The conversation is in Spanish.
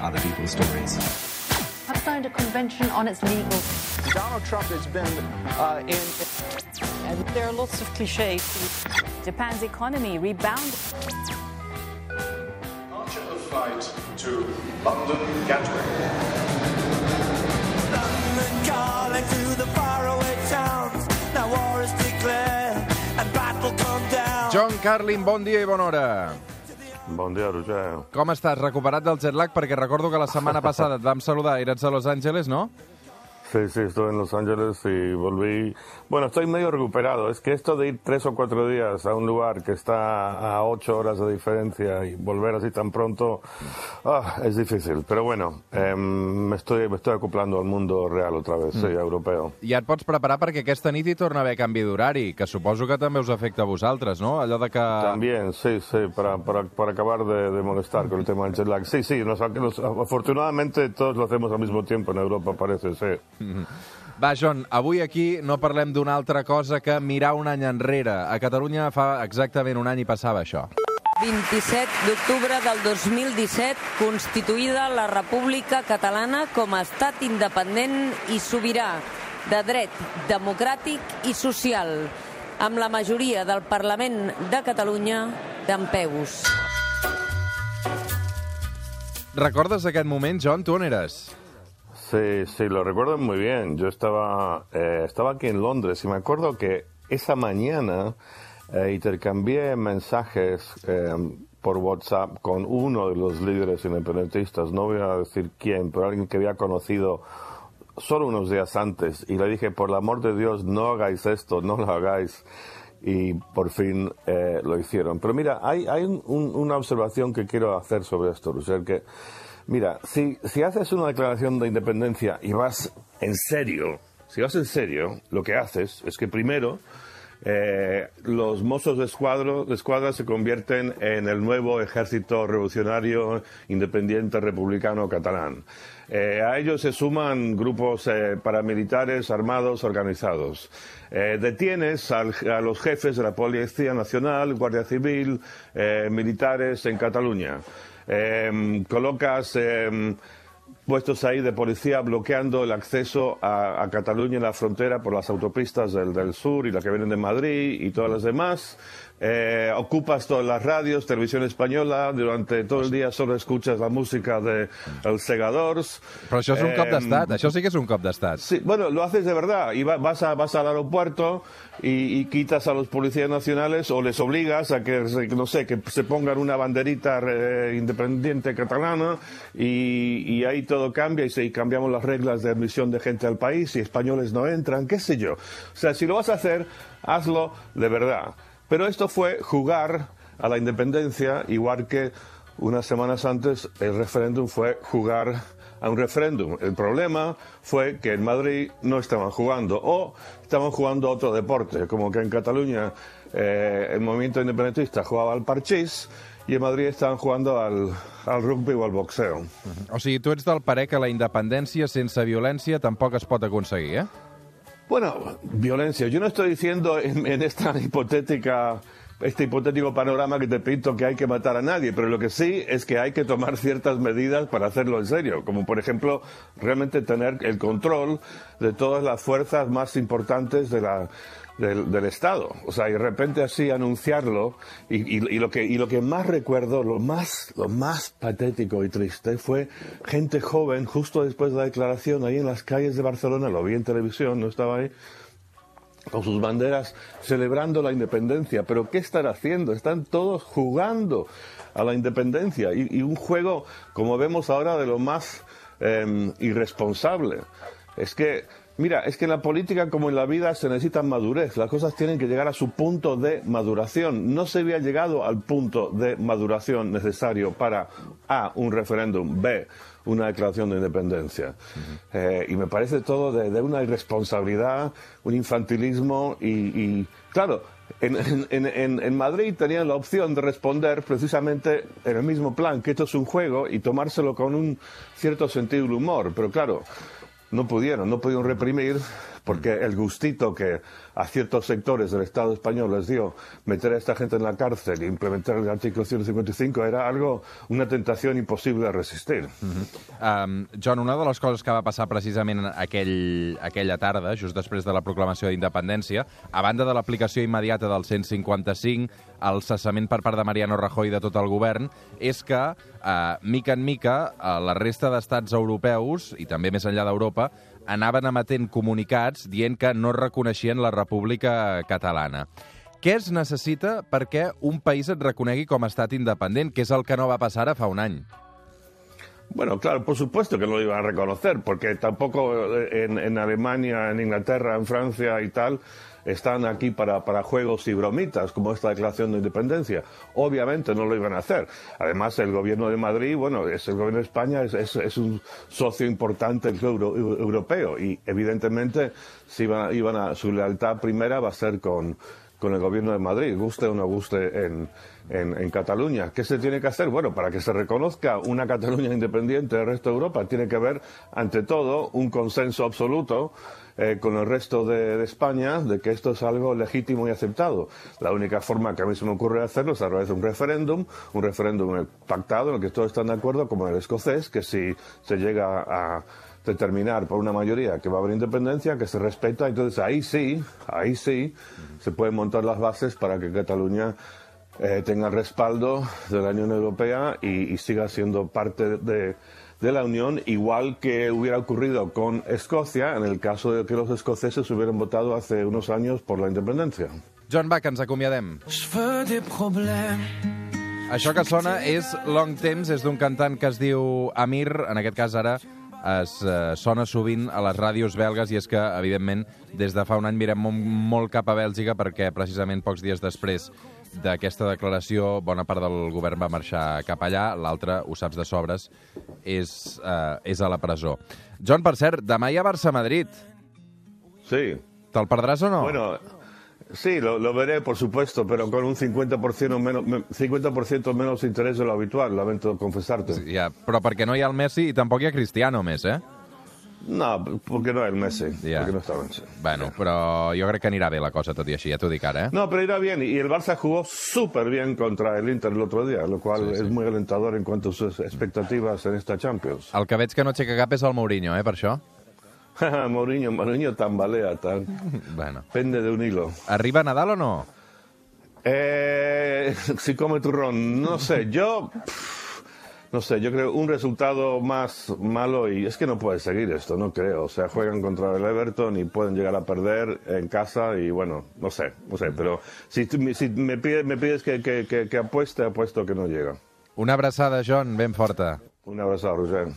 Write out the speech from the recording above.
other people's stories. have signed a convention on its legal. Donald Trump has been uh, in. And there are lots of cliches. Japan's economy rebounded. Departure of flight to London Gatwick. London calling to the faraway towns. Now war is declared and battle come down. John Carlin, bon dia i bona hora. Bon dia, Roger. Com estàs? Recuperat del jet lag? Perquè recordo que la setmana passada et vam saludar, eres a Los Angeles, no? Sí, sí, estuve en Los Ángeles y volví. Bueno, estoy medio recuperado. Es que esto de ir tres o cuatro días a un lugar que está a ocho horas de diferencia y volver así tan pronto ah, es difícil. Pero bueno, eh, me, estoy, me estoy acoplando al mundo real otra vez, sí, europeo. Ja et pots preparar perquè aquesta nit hi torna a haver canvi d'horari, que suposo que també us afecta a vosaltres, no? Allò de que... También, sí, sí, para, para, para acabar de, de molestar con el tema del jet lag. Sí, sí, nos, nos- afortunadamente todos lo hacemos al mismo tiempo en Europa, parece, sí. Va, John, avui aquí no parlem d'una altra cosa que mirar un any enrere. A Catalunya fa exactament un any i passava això. 27 d'octubre del 2017, constituïda la República Catalana com a estat independent i sobirà, de dret democràtic i social, amb la majoria del Parlament de Catalunya d'empeus. Recordes aquest moment, John? Tu on eres? Sí, sí, lo recuerdo muy bien. Yo estaba, eh, estaba aquí en Londres y me acuerdo que esa mañana eh, intercambié mensajes eh, por WhatsApp con uno de los líderes independentistas, no voy a decir quién, pero alguien que había conocido solo unos días antes y le dije, por el amor de Dios, no hagáis esto, no lo hagáis. Y por fin eh, lo hicieron. Pero mira, hay, hay un- un- una observación que quiero hacer sobre esto, Roger, que, mira, si, si haces una declaración de independencia y vas en serio, si vas en serio, lo que haces es que primero eh, los mozos de, escuadro, de escuadra se convierten en el nuevo ejército revolucionario independiente republicano catalán. Eh, a ellos se suman grupos eh, paramilitares armados organizados. Detienes a los jefes de la Policía Nacional, Guardia Civil, militares en Cataluña. Colocas puestos ahí de policía bloqueando el acceso a, a Cataluña en la frontera por las autopistas del, del sur y las que vienen de Madrid y todas las demás. Eh, ocupas todas las radios, televisión española, durante todo el día solo escuchas la música de El Segadors. Però això és un cop Em, d'estat, això sí que és un cop d'estat. Sí, bueno, lo haces de verdad. Y va- vas, a, vas al aeropuerto y, y quitas a los policías nacionales o les obligas a que, no sé, que se pongan una banderita eh, independiente catalana y, y ahí todo cambia y, y cambiamos las reglas de admisión de gente al país y españoles no entran, qué sé yo. O sea, si lo vas a hacer, hazlo de verdad. Pero esto fue jugar a la independencia, igual que unas semanas antes el referéndum fue jugar a un referéndum. El problema fue que en Madrid no estaban jugando o estaban jugando a otro deporte, como que en Cataluña eh, el movimiento independentista jugaba al parchís y en Madrid estaban jugando al, al rugby o al boxeo. O sigui, tu ets del parer que la independència sense violència tampoc es pot aconseguir, eh? Bueno, violencia. Yo no estoy diciendo en, en esta hipotética, este hipotético panorama que te pinto que hay que matar a nadie, pero lo que sí es que hay que tomar ciertas medidas para hacerlo en serio, como por ejemplo realmente tener el control de todas las fuerzas más importantes de la, del, Estado. O sea, y de repente así anunciarlo. Y, lo que, y lo que más recuerdo, lo más, lo más patético y triste fue gente joven, justo después de la declaración, ahí en las calles de Barcelona, lo vi en televisión, no estaba ahí, con sus banderas celebrando la independencia. Pero ¿qué están haciendo? Están todos jugando a la independencia. Y, un juego, como vemos ahora, de lo más eh, irresponsable. Es que, mira, es que en la política como en la vida se necesita madurez. Las cosas tienen que llegar a su punto de maduración. No se había llegado al punto de maduración necesario para A, un referéndum, B, una declaración de independencia. Eh, y me parece todo de, de una irresponsabilidad, un infantilismo y, y, claro, en, en- en- en Madrid tenían la opción de responder precisamente en el mismo plan, que esto es un juego y tomárselo con un cierto sentido del humor, pero claro, no pudieron, no pudieron reprimir porque el gustito que a ciertos sectores del Estado español les dio meter a esta gente en la cárcel e implementar el artículo 155 era algo, una tentación imposible de resistir. Um, John, una de les coses que va passar precisament aquell, aquella tarda, just després de la proclamació d'independència, a banda de l'aplicació immediata del 155, el cessament per part de Mariano Rajoy de tot el govern, és que, uh, mica en mica, uh, la resta d'estats europeus, i també més enllà d'Europa, anaven emetent comunicats dient que no reconeixien la República Catalana. Què es necessita perquè un país et reconegui com a estat independent, que és el que no va passar ara fa un any? Bueno, claro, por supuesto que no lo iban a reconocer, porque tampoco eh, en, en Alemania, en Inglaterra, en Francia y tal, están aquí para, para juegos y bromitas, como esta declaración de independencia. Obviamente no lo iban a hacer. Además, el gobierno de Madrid, bueno, es el gobierno de España es, un socio importante del euro, europeo y evidentemente si iban, iban a, su lealtad primera va a ser con, con el gobierno de Madrid, guste o no guste en, en, Cataluña. ¿Qué se tiene que hacer? Bueno, para que se reconozca una Cataluña independiente del resto de Europa, tiene que haber, ante todo, un consenso absoluto eh, con el resto de, de, España de que esto es algo legítimo y aceptado. La única forma que a mí se me ocurre hacerlo es a través de un referéndum, un referéndum pactado en el que todos están de acuerdo, como el escocés, que si se llega a determinar por una mayoría que va a haber independencia, que se respeta, entonces ahí sí, ahí sí, se pueden montar las bases para que Cataluña eh, tenga respaldo de la Unión Europea y, y siga siendo parte de, de, la Unión, igual que hubiera ocurrido con Escocia en el caso de que los escoceses hubieran votado hace unos años por la independencia. John Bach, ens acomiadem. Això que sona és Long Temps, és d'un cantant que es diu Amir, en aquest cas ara es eh, sona sovint a les ràdios belgues i és que, evidentment, des de fa un any mirem molt, molt cap a Bèlgica perquè precisament pocs dies després d'aquesta declaració bona part del govern va marxar cap allà, l'altra, ho saps de sobres, és, eh, és a la presó. John, per cert, demà hi ha Barça-Madrid. Sí. Te'l perdràs o no? Bueno, Sí, lo, lo, veré, por supuesto, pero con un 50% menos, 50 menos interés de lo habitual, lamento confesarte. Sí, ja, però perquè no hi ha el Messi i tampoc hi ha Cristiano més, eh? No, porque no hay el Messi. Yeah. Porque no está Messi. Bueno, però jo crec que anirà bé la cosa, tot i així, ja t'ho dic ara, eh? No, pero irá bien. Y el Barça jugó súper bien contra el Inter el otro día, lo cual sí, sí. es muy alentador en cuanto a sus expectativas en esta Champions. El que veig que no aixeca cap és el Mourinho, eh, per això? Mourinho, Mourinho tambalea, tal. Bueno. Pende de un hilo. ¿Arriba Nadal o no? Eh, si come turrón, no sé, yo... No sé, yo creo un resultado más malo y es que no puede seguir esto, no creo. O sea, juegan contra el Everton y pueden llegar a perder en casa y bueno, no sé, no sé. Pero si, si me, pides, me pides que, que, que, que apueste, apuesto que no llega. Una abraçada, John, ben forta. Una abraçada, Roger.